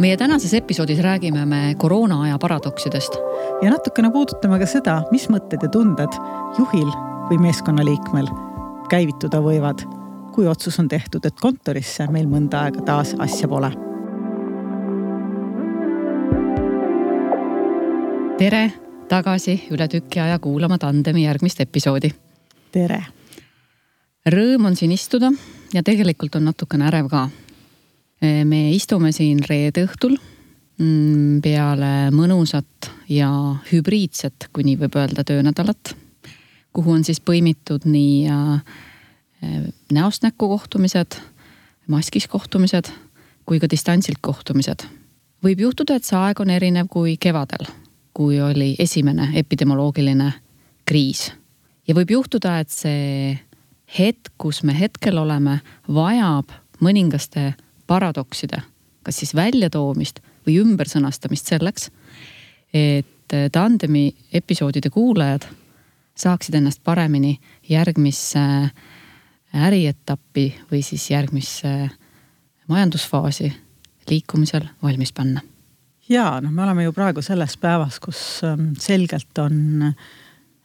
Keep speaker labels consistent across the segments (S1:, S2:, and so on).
S1: meie tänases episoodis räägime me koroonaaja paradoksidest.
S2: ja natukene puudutame ka seda, mis mõtted ja tunded juhil või meeskonnaliikmel käivituda võivad, kui otsus on tehtud, et kontorisse meil mõnda aega taas asja pole.
S1: tere tagasi üle tüki aja kuulama Tandemi järgmist episoodi.
S2: tere.
S1: Rõõm on siin istuda ja tegelikult on natukene ärev ka me istume siin reede õhtul mm, peale mõnusat ja hübriidset, kui nii võib öelda, töönädalat, kuhu on siis põimitud nii äh, näost näkku kohtumised, maskis kohtumised kui ka distantsilt kohtumised. võib juhtuda, et see aeg on erinev kui kevadel, kui oli esimene epidemioloogiline kriis. ja võib juhtuda, et see hetk, kus me hetkel oleme, vajab mõningaste paradokside, kas siis väljatoomist või ümbersõnastamist selleks, et tandemi episoodide kuulajad saaksid ennast paremini järgmisse ärietappi või siis järgmisse majandusfaasi liikumisel valmis panna.
S2: ja noh, me oleme ju praegu selles päevas, kus ähm, selgelt on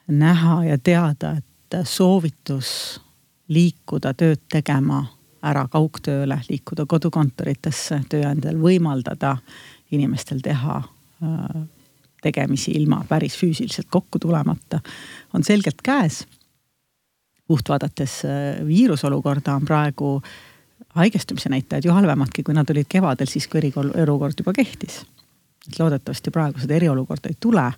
S2: näha ja teada, et soovitus liikuda tööd tegema ära kaugtööle, liikuda kodukontoritesse, tööandjal võimaldada inimestel teha äh, tegemisi ilma päris füüsiliselt kokku tulemata, on selgelt käes. puht vaadates äh, viirusolukorda on praegu haigestumise näitajad ju halvemadki, kui nad olid kevadel, siis kui eriolukord juba kehtis. et loodetavasti praegu seda eriolukorda ei tule.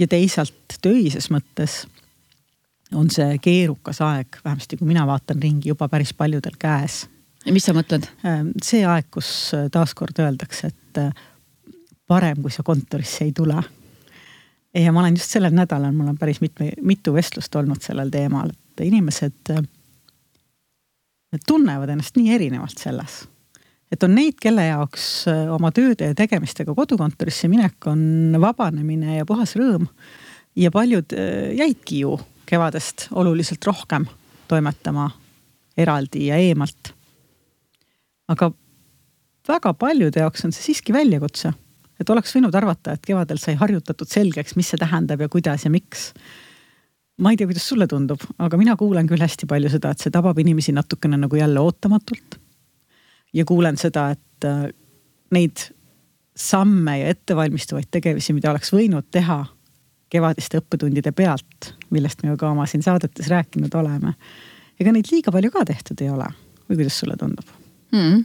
S2: ja teisalt töises mõttes on see keerukas aeg, vähemasti kui mina vaatan ringi, juba päris paljudel käes.
S1: mis sa mõtled?
S2: Ähm, see aeg, kus äh, taaskord öeldakse, et äh, parem, kui sa kontorisse ei tule. ja ma olen just sellel nädalal, mul on päris mitme, mitu vestlust olnud sellel teemal, et inimesed äh, tunnevad ennast nii erinevalt selles et on neid, kelle jaoks oma tööde ja tegemistega kodukontorisse minek on vabanemine ja puhas rõõm. ja paljud jäidki ju kevadest oluliselt rohkem toimetama eraldi ja eemalt. aga väga paljude jaoks on see siiski väljakutse, et oleks võinud arvata, et kevadel sai harjutatud selgeks, mis see tähendab ja kuidas ja miks. ma ei tea, kuidas sulle tundub, aga mina kuulen küll hästi palju seda, et see tabab inimesi natukene nagu jälle ootamatult. ja kuulen seda, et äh, neid samme ja ettevalmistavaid tegevusi, mida oleks võinud teha kevadiste õppetundide pealt, millest me ju ka oma siin saadetes rääkinud oleme. ega neid liiga palju ka tehtud ei ole või kuidas sulle tundub mm.?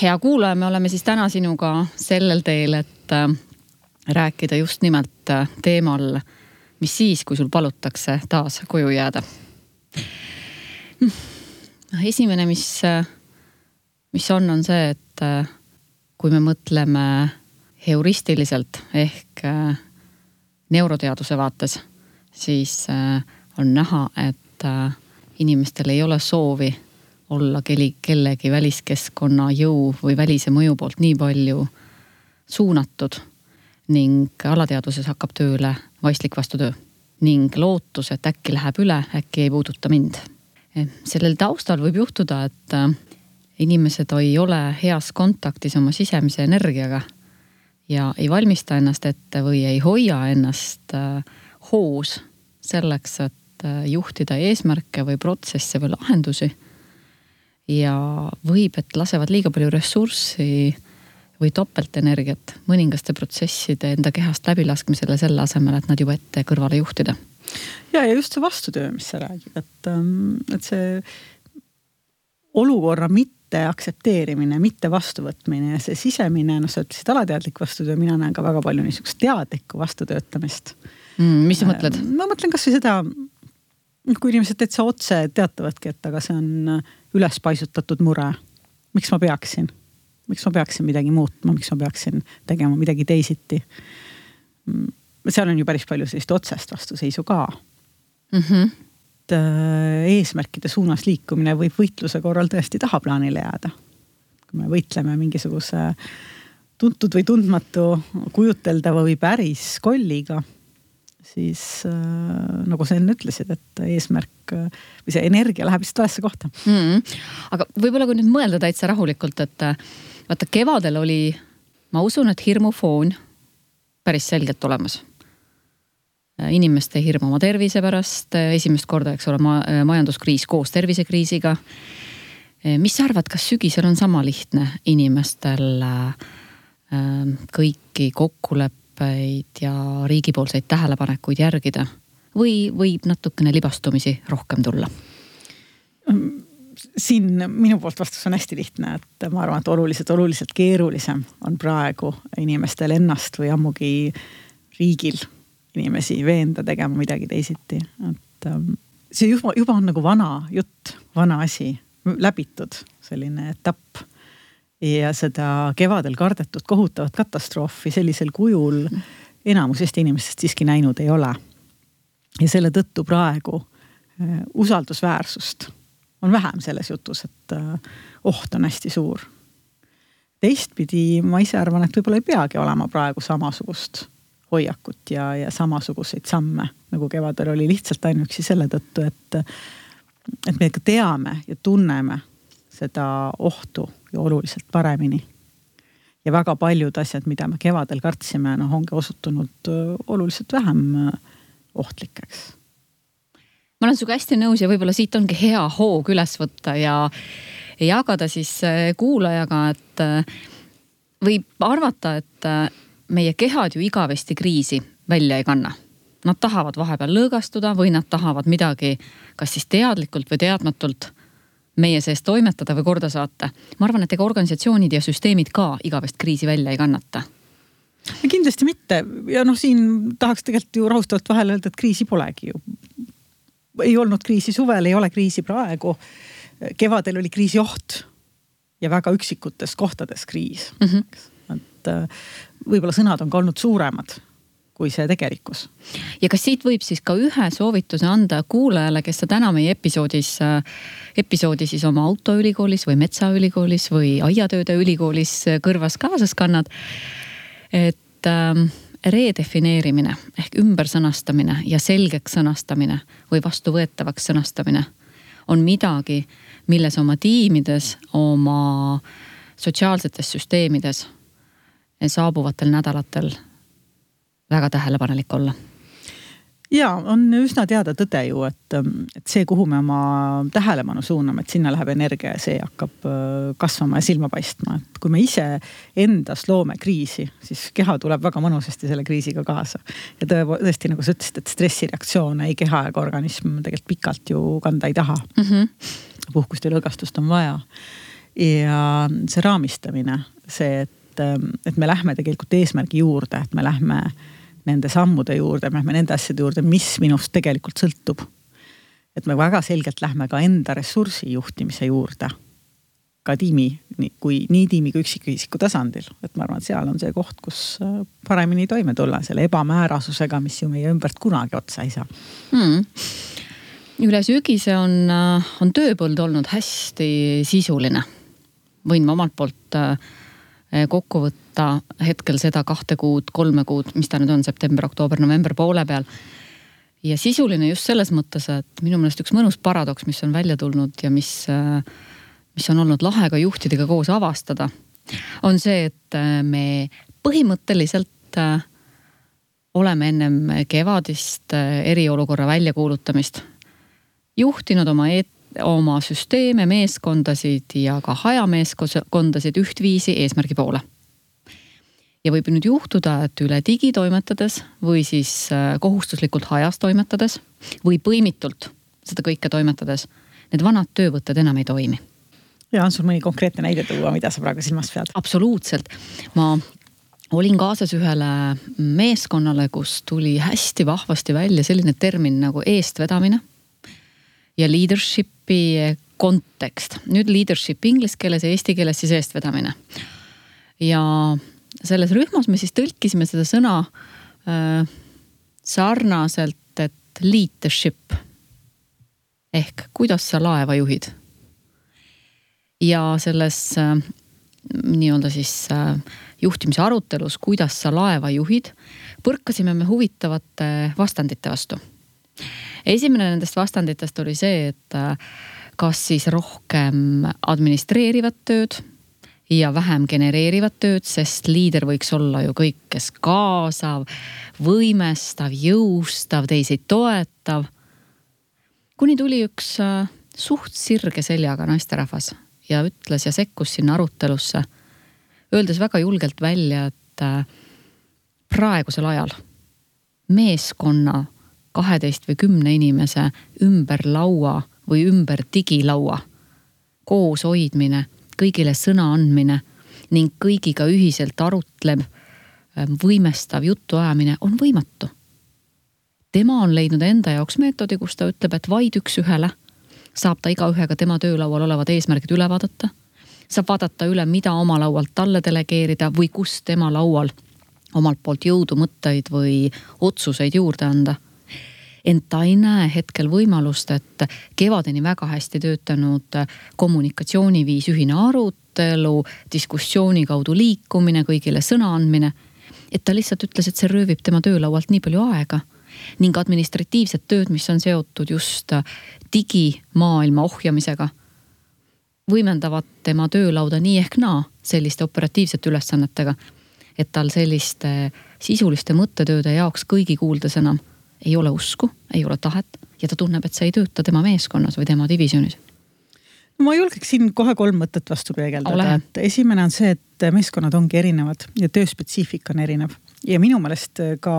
S1: hea kuulaja, me oleme siis täna sinuga sellel teel, et äh, rääkida just nimelt äh, teemal, mis siis, kui sul palutakse taas koju jääda. noh, esimene, mis, mis on, on see, et kui me mõtleme heuristiliselt ehk neuroteaduse vaates, siis äh, on näha, et äh, inimestel ei ole soovi olla keli, kellegi väliskeskkonna jõu või välise mõju poolt nii palju suunatud. ning alateaduses hakkab tööle vaistlik vastutöö ning lootus, et äkki läheb üle, äkki ei puuduta mind. Eh, sellel taustal võib juhtuda, et äh, inimesed ei ole heas kontaktis oma sisemise energiaga ja ei valmista ennast ette või ei hoia ennast äh, hoos selleks, et äh, juhtida eesmärke või protsesse või lahendusi. ja võib, et lasevad liiga palju ressurssi või topeltenergiat mõningaste protsesside enda kehast läbilaskmisele selle asemel, et nad juba ette kõrvale juhtida.
S2: ja, ja just see vastutöö, mis sa räägid, et, ähm, et see olukorra mitte mitte aktsepteerimine, mitte vastuvõtmine ja see sisemine, noh, sa ütlesid alateadlik vastutöö, mina näen ka väga palju niisugust teadlikku vastutöötamist
S1: mm,. mis sa mõtled?
S2: Äh, ma mõtlen kasvõi seda, noh, kui inimesed täitsa otse teatavadki, et aga see on üles paisutatud mure. miks ma peaksin, miks ma peaksin midagi muutma, miks ma peaksin tegema midagi teisiti? Mm, seal on ju päris palju sellist otsest vastuseisu ka mm. -hmm Äh, eesmärkide suunas liikumine võib võitluse korral tõesti tahaplaanile jääda. kui me võitleme mingisuguse tuntud või tundmatu, kujuteldava või päris kolliga, siis äh, nagu sa enne ütlesid, et eesmärk äh, või see energia läheb lihtsalt valesse kohta
S1: mm. -hmm. aga võib-olla kui nüüd mõelda täitsa rahulikult, et äh, vaata kevadel oli, ma usun, et hirmufoon päris selgelt olemas. Inimeste hirm oma tervise pärast, esimest korda, eks ole ma,, majanduskriis koos tervisekriisiga. mis sa arvad, kas sügisel on sama lihtne inimestel kõiki kokkuleppeid ja riigipoolseid tähelepanekuid järgida või võib natukene libastumisi rohkem tulla?
S2: siin minu poolt vastus on hästi lihtne, et ma arvan, et oluliselt, oluliselt keerulisem on praegu inimestel ennast või ammugi riigil inimesi veenda tegema midagi teisiti, et ähm, see juba, juba on nagu vana jutt, vana asi, läbitud selline etapp ja seda kevadel kardetud kohutavat katastroofi sellisel kujul enamus Eesti inimestest siiski näinud ei ole. ja selle tõttu praegu äh, usaldusväärsust on vähem selles jutus, et äh, oht on hästi suur. teistpidi ma ise arvan, et võib-olla ei peagi olema praegu samasugust hoiakut ja, ja samasuguseid samme nagu kevadel oli lihtsalt ainuüksi selle tõttu, et, et me ikka teame ja tunneme seda ohtu ju oluliselt paremini. ja väga paljud asjad, mida me kevadel kartsime, noh ongi osutunud oluliselt vähem ohtlikeks.
S1: ma olen sinuga hästi nõus ja võib-olla siit ongi hea hoog üles võtta ja jagada siis kuulajaga, et võib arvata, et meie kehad ju igavesti kriisi välja ei kanna nad tahavad vahepeal lõõgastuda või nad tahavad midagi, kas siis teadlikult või teadmatult meie sees toimetada või korda saata. ma arvan, et ega organisatsioonid ja süsteemid ka igavest kriisi välja ei kannata
S2: kindlasti mitte ja noh, siin tahaks tegelikult ju rahustavalt vahele öelda, et kriisi polegi ju. ei olnud kriisi suvel, ei ole kriisi praegu. kevadel oli kriisi oht ja väga üksikutes kohtades kriis mm. -hmm. Et äh, võib-olla sõnad on ka olnud suuremad kui see tegelikkus.
S1: ja kas siit võib siis ka ühe soovituse anda kuulajale, kes sa täna meie episoodis, episoodi siis oma autoülikoolis või metsaülikoolis või aiatööde ülikoolis kõrvas kaasas kannad. et ähm, redefineerimine ehk ümbersõnastamine ja selgeks sõnastamine või vastuvõetavaks sõnastamine on midagi, milles oma tiimides, oma sotsiaalsetes süsteemides saabuvatel nädalatel väga tähelepanelik olla
S2: ja on üsna teada tõde ju, et, et see, kuhu me oma tähelepanu suuname, et sinna läheb energia ja see hakkab äh, kasvama ja silma paistma, et kui me ise endas loome kriisi, siis keha tuleb väga mõnusasti selle kriisiga kaasa. ja tõesti, nagu sa ütlesid, et stressireaktsioone ei keha ega organism tegelikult pikalt ju kanda ei taha mm. -hmm. puhkust ja lõõgastust on vaja. ja see raamistamine, see, et, et me lähme tegelikult eesmärgi juurde, et me lähme nende sammude juurde, me lähme nende asjade juurde, mis minust tegelikult sõltub. et me väga selgelt lähme ka enda ressursi juhtimise juurde. ka tiimi, kui nii tiimi kui üksikisiku tasandil, et ma arvan, et seal on see koht, kus äh, paremini toime tulla selle ebamäärasusega, mis ju meie ümbert kunagi otsa ei saa hmm
S1: üle sügise on, äh, on tööpõld olnud hästi sisuline. võin ma omalt poolt äh, kokku võtta hetkel seda kahte kuud, kolme kuud, mis ta nüüd on, september, oktoober, november poole peal. ja sisuline just selles mõttes, et minu meelest üks mõnus paradoks, mis on välja tulnud ja mis, eh, mis on olnud lahe ka juhtidega koos avastada, on see, et eh, me põhimõtteliselt oleme ennem kevadist eriolukorra väljakuulutamist juhtinud oma eet-, oma süsteeme, meeskondasid ja ka hajameeskondasid ühtviisi eesmärgi poole. ja võib nüüd juhtuda, et üle digi toimetades või siis äh, kohustuslikult hajas toimetades või põimitult seda kõike toimetades, need vanad töövõtted enam ei toimi.
S2: ja on sul mõni konkreetne näide tuua, mida sa praegu silmas pead?
S1: absoluutselt, ma olin kaasas ühele meeskonnale, kus tuli hästi vahvasti välja selline termin nagu eestvedamine ja leadership'i kontekst. nüüd leadership inglise keeles ja eesti keeles siis eestvedamine. ja selles rühmas me siis tõlkisime seda sõna äh, sarnaselt, et leadership ehk kuidas sa laeva juhid. ja selles äh, nii-öelda siis äh, juhtimise arutelus, kuidas sa laeva juhid, põrkasime me huvitavate vastandite vastu. Esimene nendest vastanditest oli see, et äh, kas siis rohkem administreerivat tööd ja vähem genereerivat tööd, sest liider võiks olla ju kõikes kaasav, võimestav, jõustav, teisi toetav. kuni tuli üks äh, suht sirge seljaga naisterahvas ja ütles ja sekkus sinna arutelusse, öeldes väga julgelt välja, et äh, praegusel ajal meeskonna kaheteist või kümne inimese ümber laua või ümber digilaua koos hoidmine, kõigile sõna andmine ning kõigiga ühiselt arutlev, äh, võimestav jutuajamine on võimatu. tema on leidnud enda jaoks meetodi, kus ta ütleb, et vaid üks-ühele saab ta igaühega tema töölaual olevad eesmärgid üle vaadata. saab vaadata üle, mida oma laualt talle delegeerida või kus tema laual omalt poolt jõudu, mõtteid või otsuseid juurde anda. Ent ta ei näe hetkel võimalust, et kevadeni väga hästi töötanud kommunikatsiooniviis, ühine arutelu, diskussiooni kaudu liikumine, kõigile sõna andmine. et ta lihtsalt ütles, et see röövib tema töölaualt nii palju aega ning administratiivset tööd, mis on seotud just digimaailma ohjamisega, võimendavad tema töölauda nii ehk naa selliste operatiivsete ülesannetega. et tal selliste sisuliste mõttetööde jaoks kõigi kuuldes enam ei ole usku, ei ole tahet ja ta tunneb, et see ei tööta tema meeskonnas või tema divisjonis.
S2: Ma julgeks siin kohe kolm mõtet vastu peegeldada, et esimene on see, et meeskonnad ongi erinevad ja tööspetsiifika on erinev. Ja minu meelest ka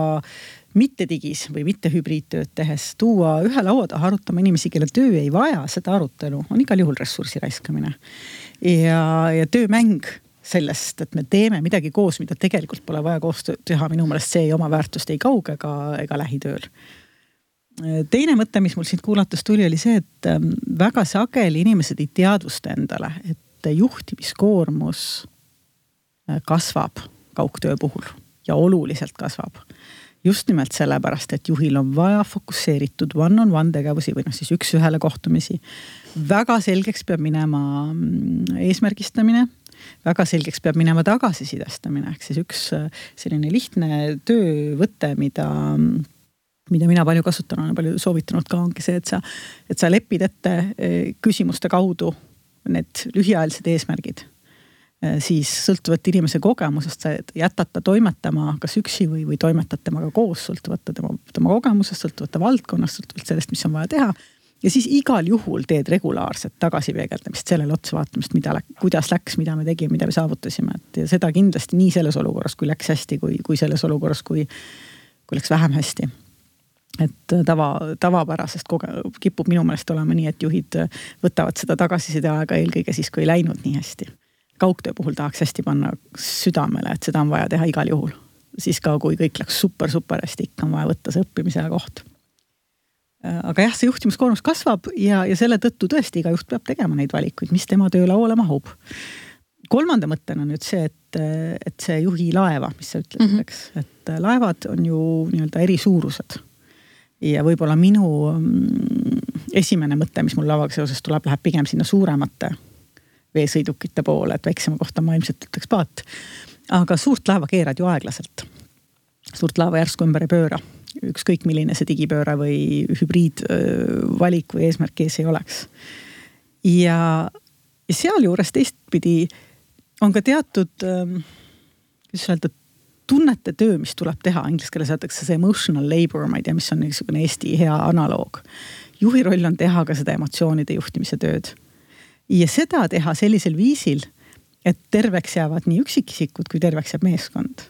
S2: mitte digis või mitte hübriidtööd tehes tuua ühe laua taha arutama inimesi, kelle töö ei vaja seda arutelu, on igal juhul ressursi raiskamine. ja, ja töömäng sellest, et me teeme midagi koos, mida tegelikult pole vaja koos teha, minu meelest see ei oma väärtust ei kauge ega, ega lähitööl. teine mõte, mis mul sind kuulates tuli, oli see, et ähm, väga sageli inimesed ei teadvusta endale, et juhtimiskoormus äh, kasvab kaugtöö puhul ja oluliselt kasvab just nimelt sellepärast, et juhil on vaja fokusseeritud one-on-one tegevusi või noh, siis üks-ühele kohtumisi. väga selgeks peab minema mm, eesmärgistamine väga selgeks peab minema tagasisidestamine, ehk siis üks äh, selline lihtne töövõte, mida, mida mina palju kasutan, olen palju soovitanud ka, ongi see, et sa, et sa lepid ette äh, küsimuste kaudu need lühiajalised eesmärgid Äh, siis sõltuvalt inimese kogemusest, sa jätad ta toimetama kas üksi või, või toimetad temaga koos, sõltuvalt tema, tema kogemusest, sõltuvalt valdkonnast, sõltuvalt sellest, mis on vaja teha. Ja siis igal juhul teed regulaarset tagasipeegeldamist, sellele otsa vaatamist, mida, kuidas läks, mida me tegime, mida me saavutasime, et ja seda kindlasti nii selles olukorras, kui läks hästi, kui, kui selles olukorras, kui, kui läks vähem hästi et tava, tavapärasest koge-, kipub minu meelest olema nii, et juhid võtavad seda tagasiside aega eelkõige siis, kui ei läinud nii hästi kaugtöö puhul tahaks hästi panna südamele, et seda on vaja teha igal juhul. siis ka, kui kõik läks super-super hästi, ikka on vaja võtta see õppimise koht. Äh, aga jah, see juhtimiskoormus kasvab ja, ja selle tõttu tõesti iga juht peab tegema neid valikuid, mis tema töölauale mahub. kolmanda mõttena nüüd see, et, et see juhi laeva, mis sa ütlesid mm, -hmm. eks, et laevad on ju nii-öelda eri suurused. ja võib-olla minu mm, esimene mõte, mis mul lavaga seoses tuleb, läheb pigem sinna suuremate veesõidukite poole, et väiksema kohta ma ilmselt ütleks paat. aga suurt laeva keerad ju aeglaselt. suurt laeva järsku ümber ei pööra, ükskõik milline see digipööre või hübriidvalik või eesmärk ees ei oleks. ja, ja sealjuures teistpidi on ka teatud, kuidas öelda, tunnete töö, mis tuleb teha, inglise keeles öeldakse see emotional labor, ma ei tea, mis on niisugune Eesti hea analoog. juhi roll on teha ka seda emotsioonide juhtimise tööd ja seda teha sellisel viisil, et terveks jäävad nii üksikisikud kui terveks jääb meeskond.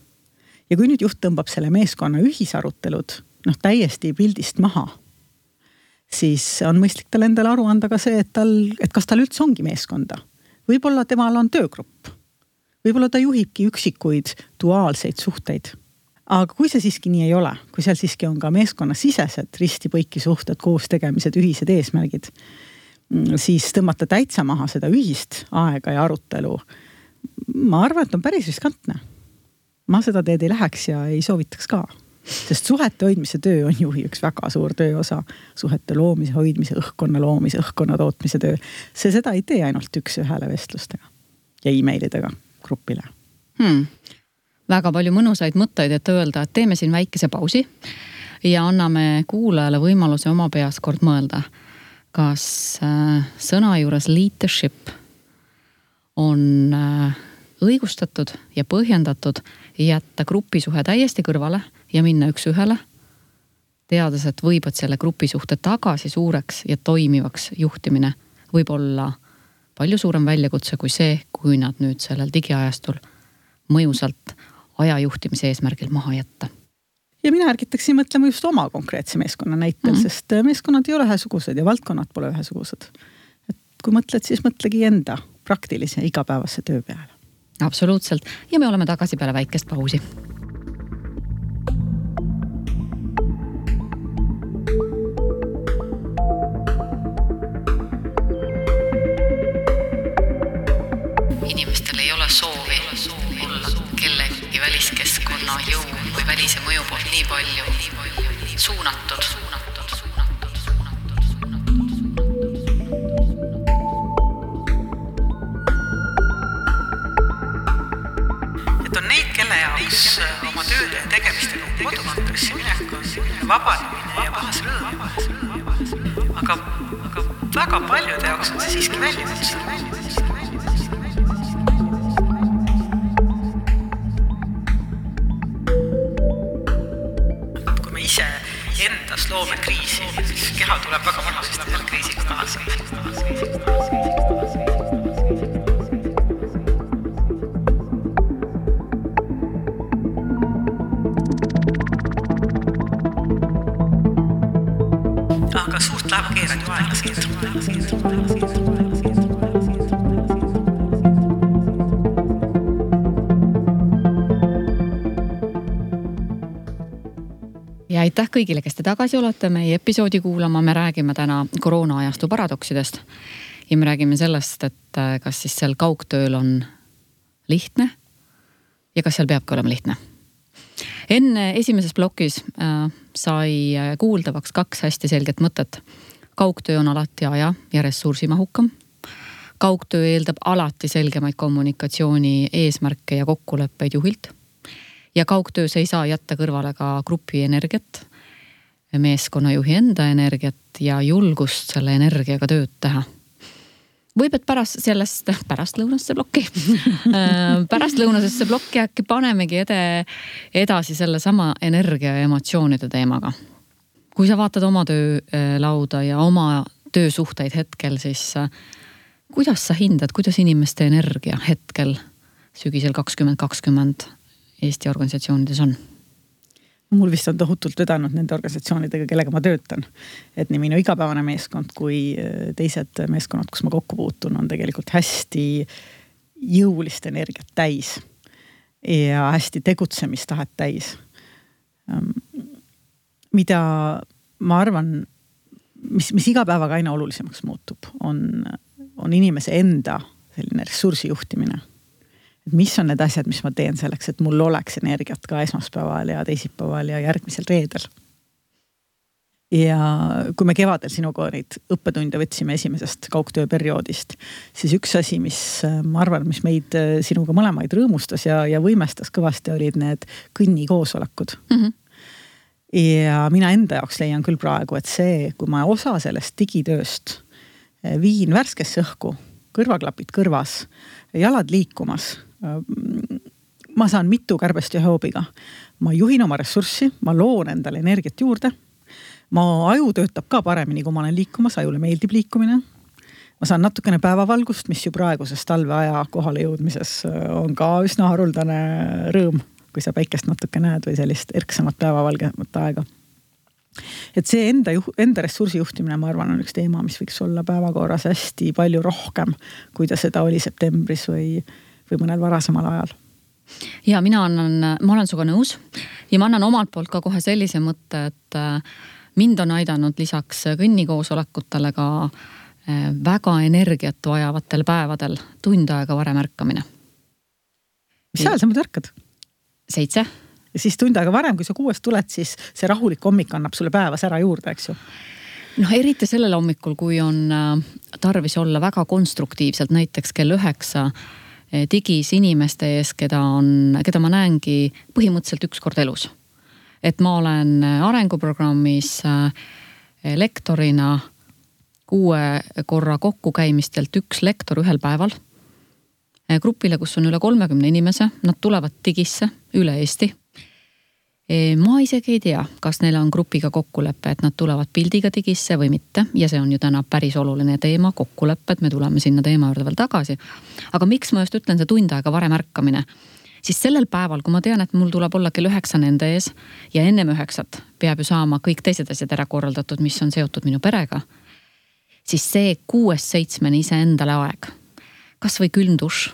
S2: Ja kui nüüd juht tõmbab selle meeskonna ühisarutelud noh, täiesti pildist maha, siis on mõistlik tal endale aru anda ka see, et tal, et kas tal üldse ongi meeskonda. võib-olla temal on töögrupp. võib-olla ta juhibki üksikuid duaalseid suhteid aga kui see siiski nii ei ole, kui seal siiski on ka meeskonnasisesed risti-põiki suhted, koos tegemised, ühised eesmärgid, Mm, siis tõmmata täitsa maha seda ühist aega ja arutelu. ma arvan, et on päris riskantne. Ma seda teed ei läheks ja ei soovitaks ka, sest suhete hoidmise töö on juhi üks väga suur tööosa. suhete loomise, hoidmise, õhkkonna loomise, õhkkonna tootmise töö. see seda ei tee ainult üks-ühele vestlustega. ja emailidega grupile
S1: hmm.. väga palju mõnusaid mõtteid, et öelda, et teeme siin väikese pausi ja anname kuulajale võimaluse oma peas kord mõelda, kas äh, sõna juures leadership on äh, õigustatud ja põhjendatud jätta grupisuhe täiesti kõrvale ja minna üks-ühele. teades, et võib, et selle grupisuhte tagasi suureks ja toimivaks juhtimine võib olla palju suurem väljakutse kui see, kui nad nüüd sellel digiajastul mõjusalt aja juhtimise eesmärgil maha jätta
S2: ja mina ärgitaksin mõtlema just oma konkreetse meeskonna näitel mm, -hmm. sest äh, meeskonnad ei ole ühesugused ja valdkonnad pole ühesugused. et kui mõtled, siis mõtlegi enda praktilise igapäevase töö peale.
S1: Absoluutselt ja me oleme tagasi peale väikest pausi inimestel ei ole soovi olla kellegi väliskeskkonna jõu või välise mõju poolt nii palju suunatud.
S2: Kelle jaoks oma ja tegemistega kodukontorisse minek on vabanemine ja puhas rõõm. aga, aga väga paljude jaoks on see siiski väljakutse loome kriisi, siis keha tuleb väga vanusest selle kriisiga kaasa.
S1: Kõigile, kes te tagasi olete meie episoodi kuulama, me räägime täna koroonaajastu paradoksidest. ja me räägime sellest, et äh, kas siis seal kaugtööl on lihtne ja kas seal peabki olema lihtne. enne esimeses plokis äh, sai äh, kuuldavaks kaks hästi selget mõtet. kaugtöö on alati aja ja ressursimahukam. kaugtöö eeldab alati selgemaid kommunikatsiooni eesmärke ja kokkuleppeid juhilt ja kaugtöös ei saa jätta kõrvale ka grupi energiat, meeskonnajuhi enda energiat ja julgust selle energiaga tööd teha võib, et pärast sellest, pärastlõunasse plokki pärastlõunasesse plokki äkki panemegi ede, edasi sellesama energia ja emotsioonide teemaga. kui sa vaatad oma töölauda ja oma töösuhteid hetkel, siis kuidas sa hindad, kuidas inimeste energia hetkel sügisel kakskümmend kakskümmend Eesti organisatsioonides on?
S2: Mul vist on tohutult vedanud nende organisatsioonidega, kellega ma töötan. et nii minu igapäevane meeskond kui äh, teised meeskonnad, kus ma kokku puutun, on tegelikult hästi jõulist energiat täis. ja hästi tegutsemistahet täis. Ähm, mida ma arvan, mis, mis iga päevaga aina olulisemaks muutub, on, on inimese enda selline ressursi juhtimine et mis on need asjad, mis ma teen selleks, et mul oleks energiat ka esmaspäeval ja teisipäeval ja järgmisel reedel. ja kui me kevadel sinuga neid õppetunde võtsime esimesest kaugtööperioodist, siis üks asi, mis ma arvan, mis meid sinuga mõlemaid rõõmustas ja, ja võimestas kõvasti, olid need kõnnikoosolekud mm. -hmm ja mina enda jaoks leian küll praegu, et see, kui ma osa sellest digitööst viin värskesse õhku, kõrvaklapid kõrvas, jalad liikumas ma saan mitu kärbest ühe hoobiga. ma juhin oma ressurssi, ma loon endale energiat juurde. ma aju töötab ka paremini, kui ma olen liikumas, ajule meeldib liikumine. ma saan natukene päevavalgust, mis ju praeguses talveaja kohale jõudmises on ka üsna haruldane rõõm, kui sa päikest natuke näed või sellist erksamat päevavalgemat aega et see enda, enda ressursi juhtimine, ma arvan, on üks teema, mis võiks olla päevakorras hästi palju rohkem, kui ta seda oli septembris või või mõnel varasemal ajal
S1: ja mina annan, ma olen sinuga nõus ja ma annan omalt poolt ka kohe sellise mõtte, et äh, mind on aidanud lisaks kõnnikoosolekutele ka äh, väga energiat vajavatel päevadel tund aega varem ärkamine.
S2: mis ajal sa muidu ärkad?
S1: seitse.
S2: siis tund aega varem, kui sa kuuest tuled, siis see rahulik hommik annab sulle päeva sära juurde, eks ju
S1: noh, eriti sellel hommikul, kui on äh, tarvis olla väga konstruktiivselt, näiteks kell üheksa digis inimeste ees, keda on, keda ma näengi põhimõtteliselt üks kord elus. et ma olen arenguprogrammis lektorina kuue korra kokkukäimistelt üks lektor ühel päeval. grupile, kus on üle kolmekümne inimese, nad tulevad digisse üle Eesti ma isegi ei tea, kas neil on grupiga kokkulepe, et nad tulevad pildiga digisse või mitte ja see on ju täna päris oluline teema, kokkulepped, me tuleme sinna teema juurde veel tagasi. aga miks ma just ütlen, see tund aega varem ärkamine? siis sellel päeval, kui ma tean, et mul tuleb olla kell üheksa nende ees ja ennem üheksat peab ju saama kõik teised asjad ära korraldatud, mis on seotud minu perega. siis see kuuest-seitsmeni iseendale aeg, kasvõi külm dušš,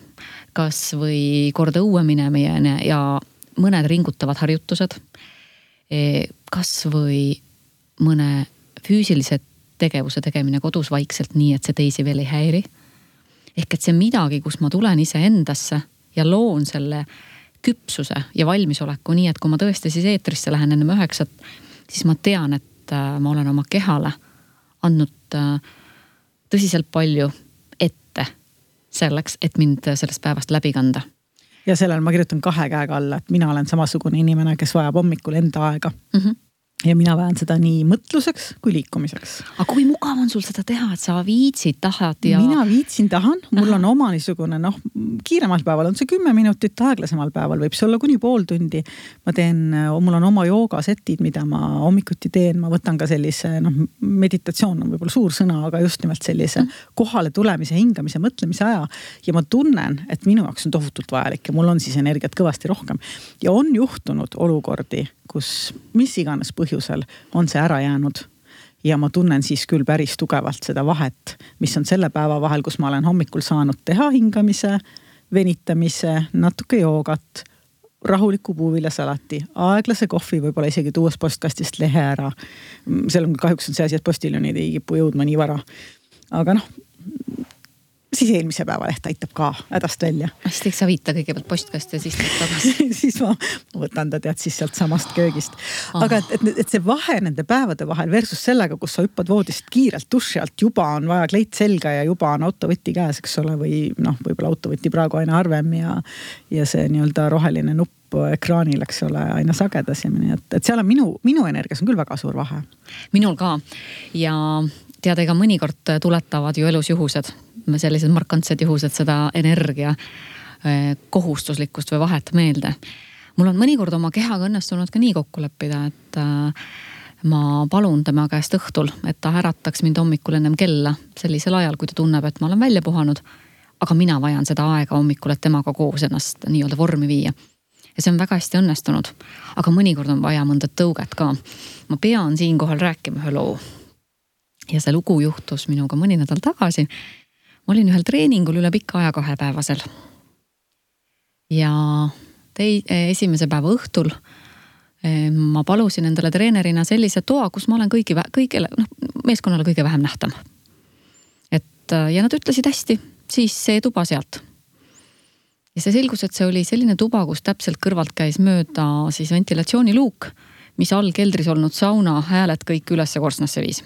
S1: kasvõi kord õue minemine ja mõned ringutavad harjutused. E, kasvõi mõne füüsilise tegevuse tegemine kodus vaikselt, nii et see teisi veel ei häiri. ehk et see midagi, kus ma tulen iseendasse ja loon selle küpsuse ja valmisoleku, nii et kui ma tõesti siis eetrisse lähen ennem üheksat, siis ma tean, et äh, ma olen oma kehale andnud äh, tõsiselt palju ette selleks, et mind sellest päevast läbi kanda
S2: ja sellele ma kirjutan kahe käega alla, et mina olen samasugune inimene, kes vajab hommikul enda aega mm. -hmm ja mina vähen seda nii mõtluseks kui liikumiseks.
S1: aga kui mugav on sul seda teha, et sa viitsid, tahad ja.
S2: mina viitsin, tahan, mul on oma niisugune noh, kiiremal päeval on see kümme minutit, aeglasemal päeval võib see olla kuni pool tundi. ma teen, mul on oma joogasetid, mida ma hommikuti teen, ma võtan ka sellise noh, meditatsioon on võib-olla suur sõna, aga just nimelt sellise mm. kohale tulemise, hingamise, mõtlemise aja. ja ma tunnen, et minu jaoks on tohutult vajalik ja mul on siis energiat kõvasti rohkem. ja on juhtunud olukordi kus mis iganes põhjusel on see ära jäänud ja ma tunnen siis küll päris tugevalt seda vahet, mis on selle päeva vahel, kus ma olen hommikul saanud teha hingamise, venitamise, natuke joogat, rahuliku puuviljasalati, aeglase kohvi, võib-olla isegi tuues postkastist lehe ära. seal on kahjuks on see asi, et postiljonid ei kipu jõudma nii vara. aga noh, siis eelmise päeva leht aitab ka hädast välja.
S1: hästi, eks sa viita kõigepealt postkasti ja siis tuleb tagasi
S2: siis ma võtan ta tead siis sealtsamast köögist. Oh.. aga et, et, et see vahe nende päevade vahel versus sellega, kus sa hüppad voodist kiirelt duši alt, juba on vaja kleit selga ja juba on autovõti käes, eks ole, või noh, võib-olla autovõti praegu aina harvem ja, ja see nii-öelda roheline nupp ekraanil, eks ole, aina sagedasemini, et, et seal on minu, minu energias on küll väga suur vahe.
S1: minul ka. Ja tead, ega mõnikord tuletavad ju elus juhused sellised markantsed juhused seda energia eh, kohustuslikkust või vahet meelde. mul on mõnikord oma kehaga õnnestunud ka nii kokku leppida, et äh, ma palun tema käest õhtul, et ta ärataks mind hommikul ennem kella sellisel ajal, kui ta tunneb, et ma olen välja puhanud. aga mina vajan seda aega hommikul, et temaga koos ennast nii-öelda vormi viia. ja see on väga hästi õnnestunud. aga mõnikord on vaja mõnda tõuget ka. ma pean siinkohal rääkima ühe loo. Ja see lugu juhtus minuga mõni nädal tagasi ma olin ühel treeningul üle pika aja kahepäevasel. ja tei-, esimese päeva õhtul eh, ma palusin endale treenerina sellise toa, kus ma olen kõigi, kõigile, noh, meeskonnale kõige vähem nähtav. et äh, ja nad ütlesid hästi, siis see tuba sealt. ja see selgus, et see oli selline tuba, kus täpselt kõrvalt käis mööda siis ventilatsiooniluuk, mis all keldris olnud sauna hääled kõik ülesse korstnasse viis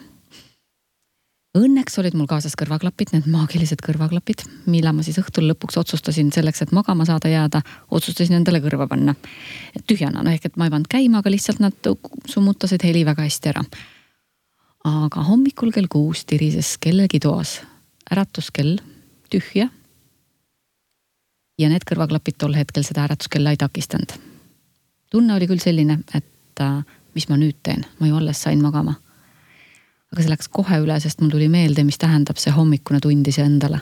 S1: Õnneks olid mul kaasas kõrvaklapid, need maagilised kõrvaklapid, mille ma siis õhtul lõpuks otsustasin selleks, et magama saada jääda, otsustasin endale kõrva panna. tühjana, no ehk et ma ei pannud käima, aga lihtsalt nad summutasid heli väga hästi ära. aga hommikul kell kuus tirises kellegi toas äratuskell tühja. ja need kõrvaklapid tol hetkel seda äratuskella ei takistanud. tunne oli küll selline, et äh, mis ma nüüd teen, ma ju alles sain magama aga see läks kohe üle, sest mul tuli meelde, mis tähendab see hommikune tund iseendale.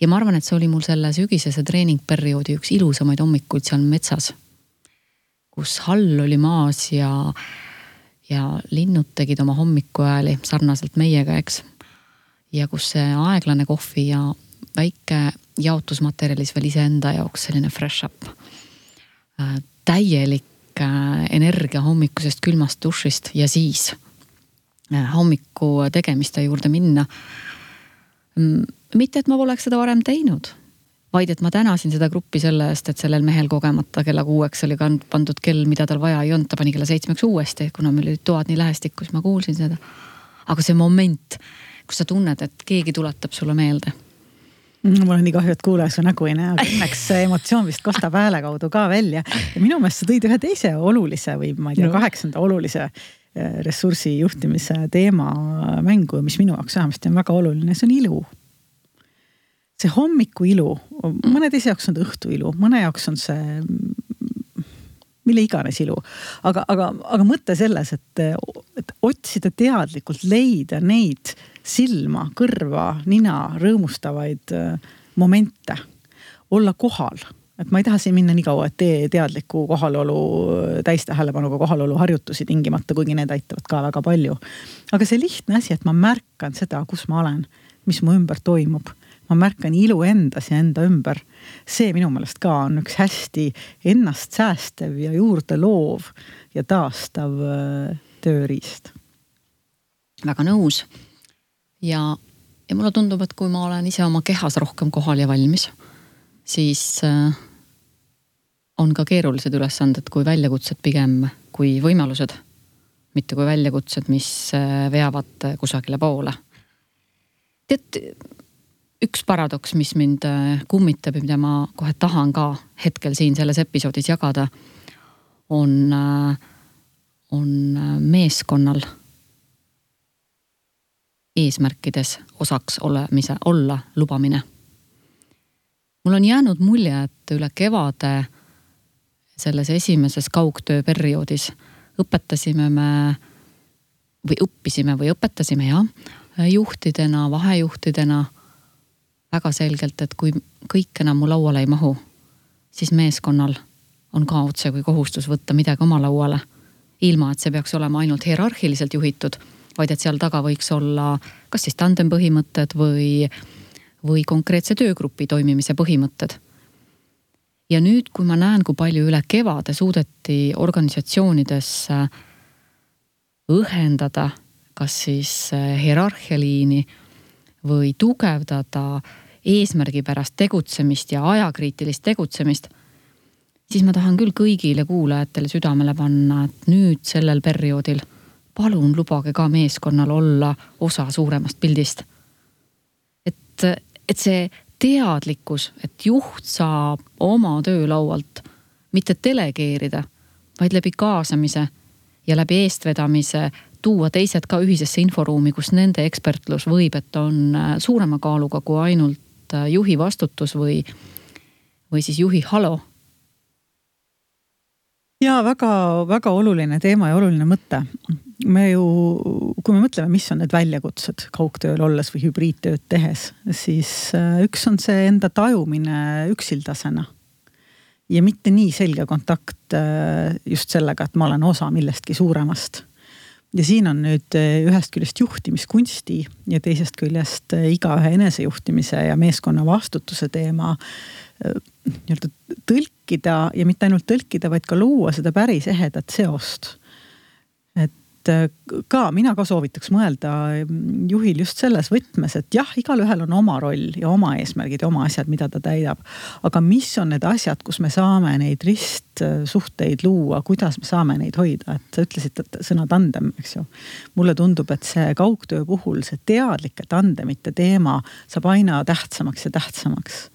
S1: ja ma arvan, et see oli mul selle sügisese treeningperioodi üks ilusamaid hommikuid seal metsas. kus hall oli maas ja, ja linnud tegid oma hommikuhääli sarnaselt meiega, eks. ja kus see aeglane kohvi ja väike jaotusmaterjalis veel iseenda jaoks selline fresh up. Äh, täielik äh, energia hommikusest külmast dušist ja siis Äh, hommiku tegemiste juurde minna. Mm, mitte, et ma poleks seda varem teinud, vaid et ma tänasin seda gruppi selle eest, et sellel mehel kogemata kella kuueks oli pandud kell, mida tal vaja ei olnud, ta pani kella seitsmeks uuesti, kuna meil olid toad nii lähestikku, siis ma kuulsin seda. aga see moment, kus sa tunned, et keegi tuletab sulle meelde.
S2: mul on nii kahju, et kuulaja su nägu ei näe, aga õnneks see emotsioon vist kostab hääle kaudu ka välja. ja minu meelest sa tõid ühe teise olulise või ma ei tea no., kaheksanda olulise ressursi juhtimise teema mängu, mis minu jaoks vähemasti on väga oluline, see on ilu. see hommikuilu, mõne teise jaoks on ta õhtuilu, mõne jaoks on see mille iganes ilu. aga, aga, aga mõte selles, et, et otsida teadlikult, leida neid silma, kõrva, nina rõõmustavaid äh, momente. olla kohal, et ma ei taha siin minna nii kaua, et tee teadliku kohalolu, täistähelepanuga kohalolu harjutusi tingimata, kuigi need aitavad ka väga palju. aga see lihtne asi, et ma märkan seda, kus ma olen, mis mu ümber toimub ma märkan ilu endas ja enda ümber. see minu meelest ka on üks hästi ennast säästev ja juurde loov ja taastav äh, tööriist.
S1: väga nõus. ja, ja mulle tundub, et kui ma olen ise oma kehas rohkem kohal ja valmis, siis äh, on ka keerulised ülesanded kui väljakutsed pigem kui võimalused. mitte kui väljakutsed, mis äh, veavad kusagile poole. tead üks paradoks, mis mind äh, kummitab ja mida ma kohe tahan ka hetkel siin selles episoodis jagada, on, äh, on meeskonnal eesmärkides osaks olemise, olla lubamine. mul on jäänud mulje, et üle kevade selles esimeses kaugtöö perioodis õpetasime me või õppisime või õpetasime jah, juhtidena, vahejuhtidena väga selgelt, et kui kõik enam mu lauale ei mahu, siis meeskonnal on ka otsekui kohustus võtta midagi oma lauale. ilma, et see peaks olema ainult hierarhiliselt juhitud, vaid et seal taga võiks olla kas siis tandem põhimõtted või, või konkreetse töögrupi toimimise põhimõtted. Ja nüüd, kui ma näen, kui palju üle kevade suudeti organisatsioonides õhendada kas siis hierarhialiini või tugevdada eesmärgipärast tegutsemist ja ajakriitilist tegutsemist, siis ma tahan küll kõigile kuulajatele südamele panna, et nüüd sellel perioodil palun lubage ka meeskonnal olla osa suuremast pildist. et, et see teadlikkus, et juht saab oma töölaualt mitte delegeerida, vaid läbi kaasamise ja läbi eestvedamise tuua teised ka ühisesse inforuumi, kus nende ekspertlus võib, et on äh, suurema kaaluga kui ainult äh, juhi vastutus või, või siis juhi halo.
S2: ja väga-väga oluline teema ja oluline mõte. Me ju, kui me mõtleme, mis on need väljakutsed kaugtööl olles või hübriidtööd tehes, siis äh, üks on see enda tajumine üksildasena ja mitte nii selge kontakt just sellega, et ma olen osa millestki suuremast. Ja siin on nüüd eh, ühest küljest juhtimiskunsti ja teisest küljest igaühe enesejuhtimise ja meeskonna vastutuse teema nii-öelda tõlkida ja mitte ainult tõlkida, vaid ka luua seda päris ehedat seost et äh, ka mina ka soovitaks mõelda mm, juhil just selles võtmes, et jah, igalühel on oma roll ja oma eesmärgid ja oma asjad, mida ta täidab. aga mis on need asjad, kus me saame neid ristsuhteid luua, kuidas me saame neid hoida, et sa ütlesid, et sõna tandem, eks ju. mulle tundub, et see kaugtöö puhul see teadlike tandemite teema saab aina tähtsamaks ja tähtsamaks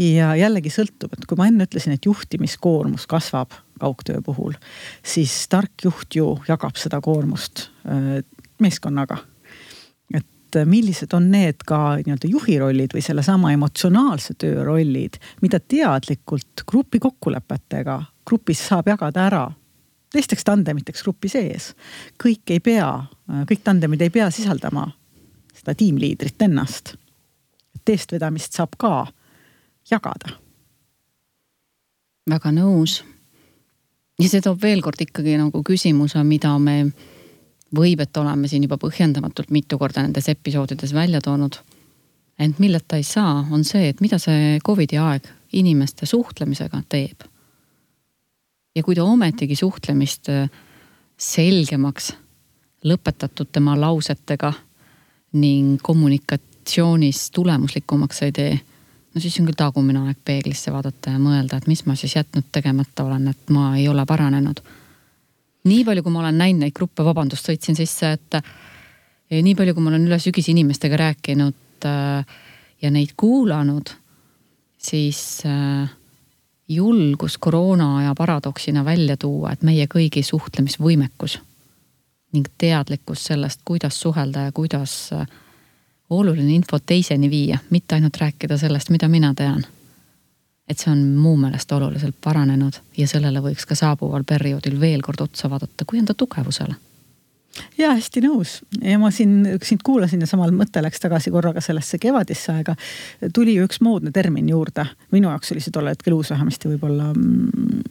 S2: ja jällegi sõltub, et kui ma enne ütlesin, et juhtimiskoormus kasvab kaugtöö puhul, siis tark juht ju jagab seda koormust äh, meeskonnaga. et äh, millised on need ka nii-öelda juhi rollid või sellesama emotsionaalse töö rollid, mida teadlikult grupi kokkulepetega grupis saab jagada ära teisteks tandemiteks grupi sees. kõik ei pea, äh, kõik tandemid ei pea sisaldama seda tiimliidrit ennast. et eestvedamist saab ka jagada.
S1: väga nõus. Ja see toob veel kord ikkagi nagu küsimuse, mida me võib, et oleme siin juba põhjendamatult mitu korda nendes episoodides välja toonud. ent milleta ei saa, on see, et mida see Covidi aeg inimeste suhtlemisega teeb. ja kui ta ometigi suhtlemist äh, selgemaks, lõpetatud tema lausetega ning kommunikatsioonis tulemuslikumaks ei tee no siis on küll tagumine aeg peeglisse vaadata ja mõelda, et mis ma siis jätnud tegemata olen, et ma ei ole paranenud. nii palju, kui ma olen näinud neid gruppe, vabandust, sõitsin sisse, et nii palju, kui ma olen üle sügise inimestega rääkinud äh, ja neid kuulanud, siis äh, julgus koroona aja paradoksina välja tuua, et meie kõigi suhtlemisvõimekus ning teadlikkus sellest, kuidas suhelda ja kuidas äh, oluline infot teiseni viia, mitte ainult rääkida sellest, mida mina tean. et see on mu meelest oluliselt paranenud ja sellele võiks ka saabuval perioodil veel kord otsa vaadata kui enda tugevusele
S2: ja hästi nõus ja ma siin sind kuulasin ja samal mõte läks tagasi korraga sellesse kevadisse aega. tuli ju üks moodne termin juurde, minu jaoks oli see tol hetkel uus vähemasti võib-olla. Mm,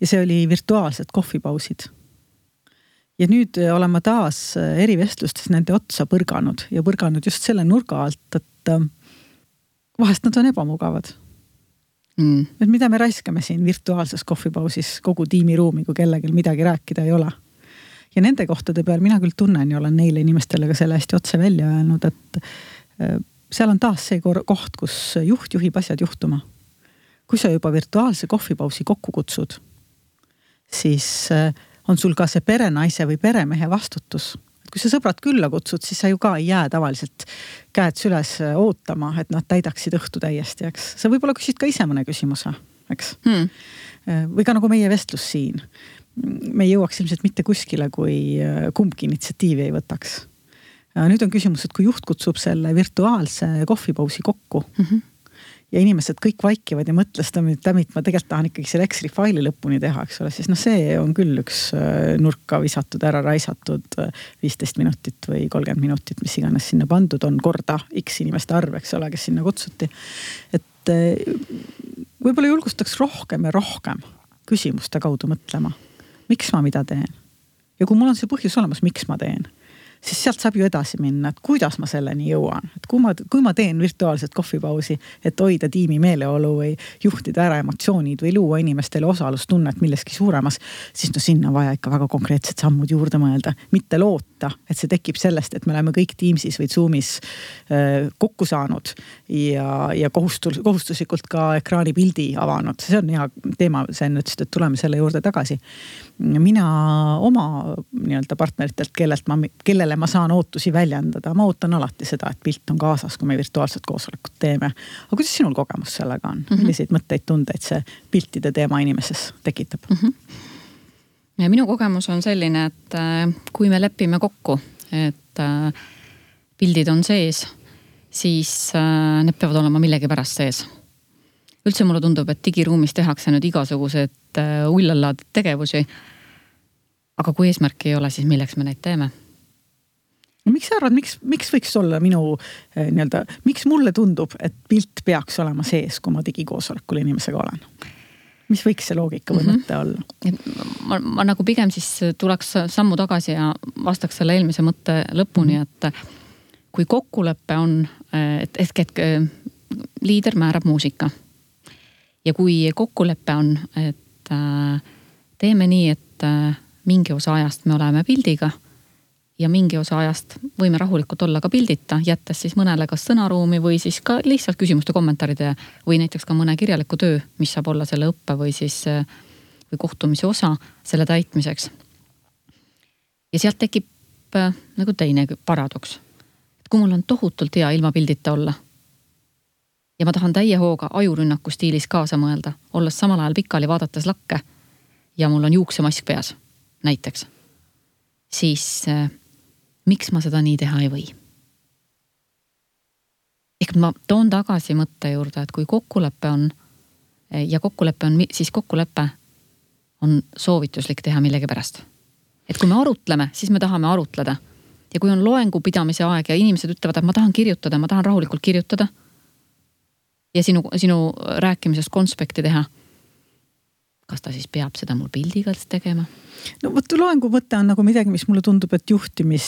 S2: ja see oli virtuaalsed kohvipausid. Ja nüüd olen ma taas erivestlustes nende otsa põrganud ja põrganud just selle nurga alt, et äh, vahest nad on ebamugavad. Mm.. et mida me raiskame siin virtuaalses kohvipausis kogu tiimiruumi, kui kellelgi midagi rääkida ei ole? Ja nende kohtade peal mina küll tunnen ja olen neile inimestele ka selle hästi otse välja öelnud, et äh, seal on taas see koht, kus juht juhib asjad juhtuma. kui sa juba virtuaalse kohvipausi kokku kutsud, siis äh, on sul ka see perenaise või peremehe vastutus. kui sa sõbrad külla kutsud, siis sa ju ka ei jää tavaliselt käed süles äh, ootama, et nad täidaksid õhtu täiesti, eks. sa võib-olla küsid ka ise mõne küsimuse, eks hmm.. või ka nagu meie vestlus siin me ei jõuaks ilmselt mitte kuskile, kui äh, kumbki initsiatiivi ei võtaks. nüüd on küsimus, et kui juht kutsub selle virtuaalse kohvipausi kokku mm. -hmm ja inimesed kõik vaikivad ja mõtlesid, damit ma tegelikult tahan ikkagi selle Exceli faili lõpuni teha, eks ole, siis noh, see on küll üks äh, nurka visatud, ära raisatud äh, viisteist minutit või kolmkümmend minutit, mis iganes sinna pandud on, korda X inimeste arv, eks ole, kes sinna kutsuti. et võib-olla julgustaks rohkem ja rohkem küsimuste kaudu mõtlema miks ma mida teen. ja kui mul on see põhjus olemas, miks ma teen, siis sealt saab ju edasi minna, et kuidas ma selleni jõuan, et kui ma, kui ma teen virtuaalset kohvipausi, et hoida tiimi meeleolu või juhtida ära emotsioonid või luua inimestele osalustunnet milleski suuremas. siis no sinna on vaja ikka väga konkreetsed sammud juurde mõelda, mitte loota, et see tekib sellest, et me oleme kõik Teamsis või Zoom'is äh, kokku saanud ja, ja kohustus, kohustuslikult ka ekraanipildi avanud, see on hea teema, sa enne ütlesid, et tuleme selle juurde tagasi mina oma nii-öelda partneritelt, kellelt ma, kellele ma saan ootusi väljendada, ma ootan alati seda, et pilt on kaasas, kui me virtuaalset koosolekut teeme. aga kuidas sinul kogemus sellega on mm, -hmm. milliseid mõtteid, tundeid see piltide teema inimeses tekitab mm? -hmm.
S1: Minu kogemus on selline, et äh, kui me lepime kokku, et äh, pildid on sees, siis äh, need peavad olema millegipärast sees üldse mulle tundub, et digiruumis tehakse nüüd igasuguseid ullalaad tegevusi. aga kui eesmärki ei ole, siis milleks me neid teeme?
S2: no miks sa arvad, miks, miks võiks olla minu nii-öelda, miks mulle tundub, et pilt peaks olema sees, kui ma digikoosolekul inimesega olen? Mis võiks see loogika või mhm. mõte mm -hmm.
S1: olla? ma, ma nagu pigem siis tuleks sammu tagasi ja vastaks selle eelmise mõtte lõpuni -hmm. et kui kokkulepe on, et ehk, et liider määrab muusika ja kui kokkulepe on, et äh, teeme nii, et äh, mingi osa ajast me oleme pildiga ja mingi osa ajast võime rahulikult olla ka pildita, jättes siis mõnele kas sõnaruumi või siis ka lihtsalt küsimuste, kommentaaride või näiteks ka mõne kirjaliku töö, mis saab olla selle õppe või siis äh, või kohtumise osa selle täitmiseks. ja sealt tekib nagu teine paradoks. et kui mul on tohutult hea ilma pildita olla ja ma tahan täie hooga ajurünnaku stiilis kaasa mõelda, olles samal ajal pikali vaadates lakke ja mul on juuksemask peas, näiteks. siis äh, miks ma seda nii teha ei või? ehk ma toon tagasi mõtte juurde, et kui kokkulepe on ja kokkulepe on, siis kokkulepe on soovituslik teha millegipärast. et kui me arutleme, siis me tahame arutleda. ja kui on loengu pidamise aeg ja inimesed ütlevad, et ma tahan kirjutada, ma tahan rahulikult kirjutada ja sinu, sinu rääkimisest konspekti teha. Kas ta siis peab seda mul pildiga tegema?
S2: no vot loengu mõte on nagu midagi, mis mulle tundub, et juhtimis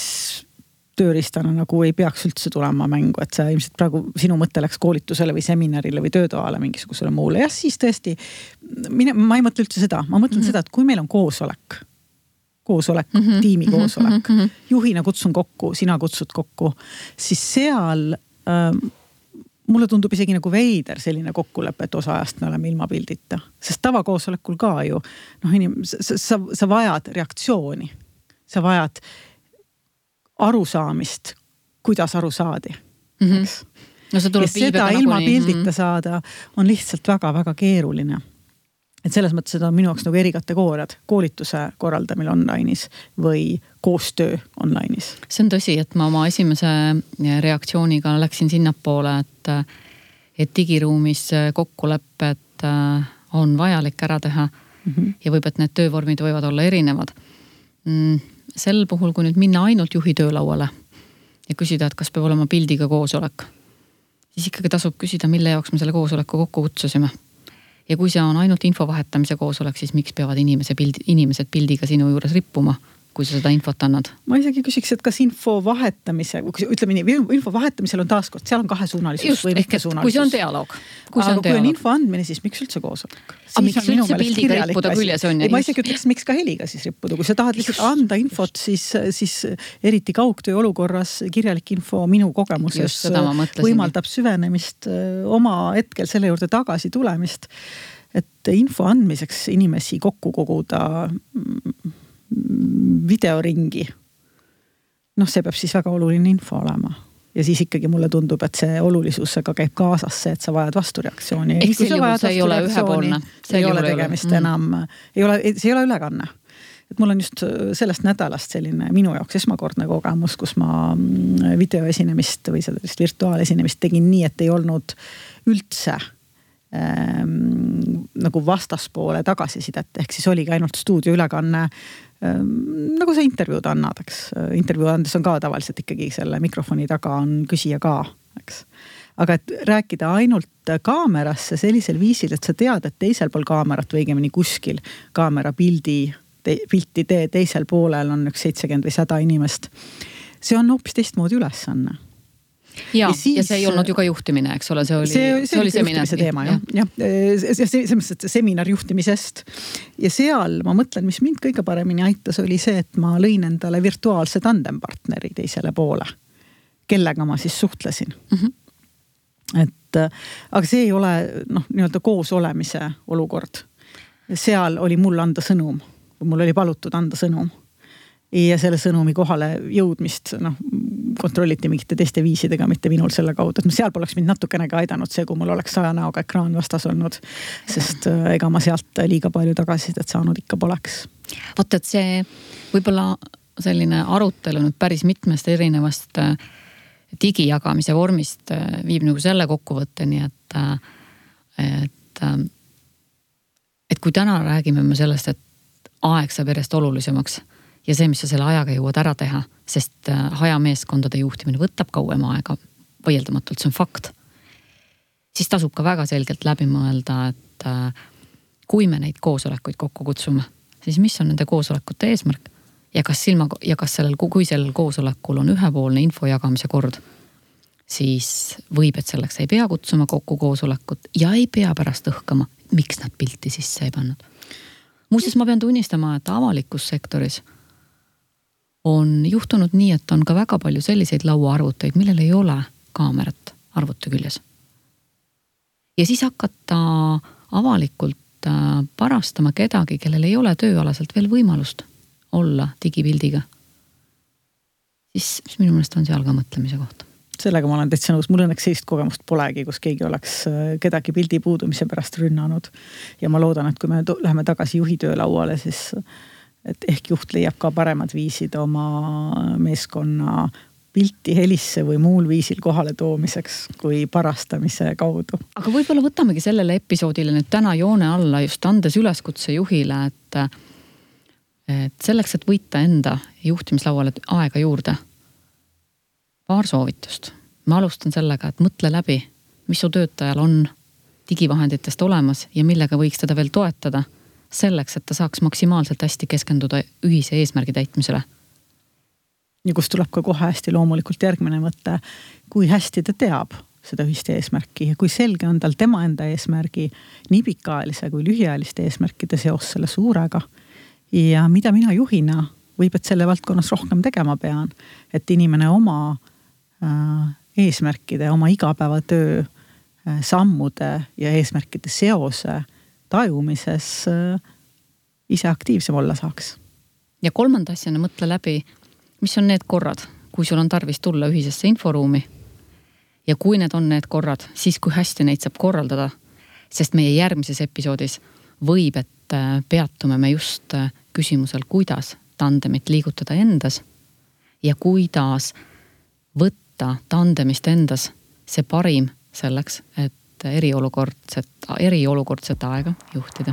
S2: tööriistana nagu ei peaks üldse tulema mängu, et see ilmselt praegu sinu mõte läks koolitusele või seminarile või töötoale mingisugusele muule, jah, siis tõesti. mine, ma ei mõtle üldse seda, ma mõtlen mm -hmm. seda, et kui meil on koosolek, koosolek mm, -hmm. tiimi mhm, koosolek mm, -hmm. juhina kutsun kokku, sina kutsud kokku, siis seal ähm, mulle tundub isegi nagu veider selline kokkulepe, et osa ajast me oleme ilma pildita, sest tavakoosolekul ka ju noh, inim-, sa, sa, sa vajad reaktsiooni. sa vajad arusaamist, kuidas aru saadi mm, -hmm. eks
S1: no
S2: ja seda ilma
S1: nagunii.
S2: pildita saada on lihtsalt väga-väga keeruline. Et selles mõttes need on minu jaoks nagu erikategooriad, koolituse korraldamine online'is või koostöö online'is.
S1: see on tõsi, et ma oma esimese reaktsiooniga läksin sinnapoole, et, et digiruumis kokkulepped äh, on vajalik ära teha mm. -hmm. ja võib, et need töövormid võivad olla erinevad mm,. sel puhul, kui nüüd minna ainult juhi töölauale ja küsida, et kas peab olema pildiga koosolek, siis ikkagi tasub küsida, mille jaoks me selle koosoleku kokku kutsusime. Ja kui see on ainult info vahetamise koosolek, siis miks peavad inimese pildi, inimesed pildiga sinu juures rippuma kui sa seda infot annad?
S2: ma isegi küsiks, et kas info vahetamise, ütleme nii, info vahetamisel on taaskord, seal on kahesuunalisus
S1: Just,
S2: või mitmesuunalisus.
S1: kui see on dialoog.
S2: aga on kui dialoog. on info andmine, siis miks üldse koosolek?
S1: aga miks üldse pildiga rippuda küljes on?
S2: ei, ma isegi ütleks, miks ka heliga siis rippuda, kui sa tahad lihtsalt anda infot, siis, siis eriti kaugtöö olukorras kirjalik info minu kogemuses võimaldab süvenemist, oma hetkel selle juurde tagasi tulemist. et info andmiseks inimesi kokku koguda videoringi. noh, see peab siis väga oluline info olema ja siis ikkagi mulle tundub, et see olulisusega käib kaasas see, et sa vajad vastureaktsiooni.
S1: ehk sel juhul see ei ole ühepoolne.
S2: ei ole tegemist mm. enam, ei ole, see ei ole ülekanne. et mul on just sellest nädalast selline minu jaoks esmakordne kogemus, kus ma mm, videoesinemist või sellist virtuaalesinemist tegin nii, et ei olnud üldse ähm, nagu vastaspoole tagasisidet, ehk siis oligi ainult stuudioülekanne nagu sa intervjuud annad, eks. intervjuu andes on ka tavaliselt ikkagi selle mikrofoni taga on küsija ka, eks. aga et rääkida ainult kaamerasse sellisel viisil, et sa tead, et teisel pool kaamerat või õigemini kuskil kaamera pildi te,, pilti tee teisel poolel on üks seitsekümmend või sada inimest. see on hoopis teistmoodi ülesanne
S1: ja, ja, siis, ja see ei olnud ju ka juhtimine, eks ole, see oli,
S2: see, see, see oli juhtimise teema jah, jah, selles mõttes, et seminar juhtimisest. ja seal ma mõtlen, mis mind kõige paremini aitas, oli see, et ma lõin endale virtuaalse tandempartneri teisele poole. kellega ma siis suhtlesin mm. -hmm. et aga see ei ole noh, nii-öelda koos olemise olukord. seal oli mul anda sõnum, mul oli palutud anda sõnum ja selle sõnumi kohale jõudmist noh, kontrolliti mingite teiste viisidega, mitte minul selle kaudu, et seal poleks mind natukenegi aidanud see, kui mul oleks saja näoga ekraan vastas olnud. sest äh, ega ma sealt liiga palju tagasisidet saanud ikka poleks.
S1: vot, et see võib-olla selline arutelu nüüd päris mitmest erinevast äh, digijagamise vormist äh, viib nagu selle kokkuvõtteni, et, et, et kui täna räägime me sellest, et aeg saab järjest olulisemaks ja see, mis sa selle ajaga jõuad ära teha, sest äh, hajameeskondade juhtimine võtab kauem aega, vaieldamatult, see on fakt. siis tasub ka väga selgelt läbi mõelda, et äh, kui me neid koosolekuid kokku kutsume, siis mis on nende koosolekute eesmärk ja kas silma ja kas sellel, kui sellel koosolekul on ühepoolne info jagamise kord, siis võib, et selleks ei pea kutsuma kokku koosolekut ja ei pea pärast õhkama, miks nad pilti sisse ei pannud. muuseas, ma pean tunnistama, et avalikus sektoris on juhtunud nii, et on ka väga palju selliseid lauaarvuteid, millel ei ole kaamerat arvuti küljes. ja siis hakata avalikult äh, parastama kedagi, kellel ei ole tööalaselt veel võimalust olla digipildiga. siis, siis minu meelest on seal ka mõtlemise koht
S2: sellega ma olen täitsa nõus, mul õnneks sellist kogemust polegi, kus keegi oleks äh, kedagi pildi puudumise pärast rünnanud. ja ma loodan, et kui me läheme tagasi juhi töölauale, siis et ehk juht leiab ka paremad viisid oma meeskonna pilti helisse või muul viisil kohale toomiseks kui parastamise kaudu.
S1: aga võib-olla võtamegi sellele episoodile nüüd täna joone alla just andes üleskutse juhile, et, et selleks, et võita enda juhtimislauale aega juurde. paar soovitust. ma alustan sellega, et mõtle läbi, mis su töötajal on digivahenditest olemas ja millega võiks teda veel toetada selleks, et ta saaks maksimaalselt hästi keskenduda ühise eesmärgi täitmisele.
S2: ja kust tuleb ka kohe hästi loomulikult järgmine mõte, kui hästi ta teab seda ühist eesmärki ja kui selge on tal tema enda eesmärgi nii pikaajalise kui lühiajaliste eesmärkide seos selle suurega. ja mida mina juhina võib, et selle valdkonnas rohkem tegema pean, et inimene oma äh, eesmärkide, oma igapäevatöö äh, sammude ja eesmärkide seose tajumises äh, ise aktiivsem olla saaks.
S1: ja kolmanda asjana mõtle läbi, mis on need korrad, kui sul on tarvis tulla ühisesse inforuumi ja kui need on need korrad, siis kui hästi neid saab korraldada. sest meie järgmises episoodis võib, et äh, peatume me just äh, küsimusel, kuidas tandemit liigutada endas ja kuidas võtta tandemist endas see parim selleks, et eriolukordset, eriolukordset aega juhtida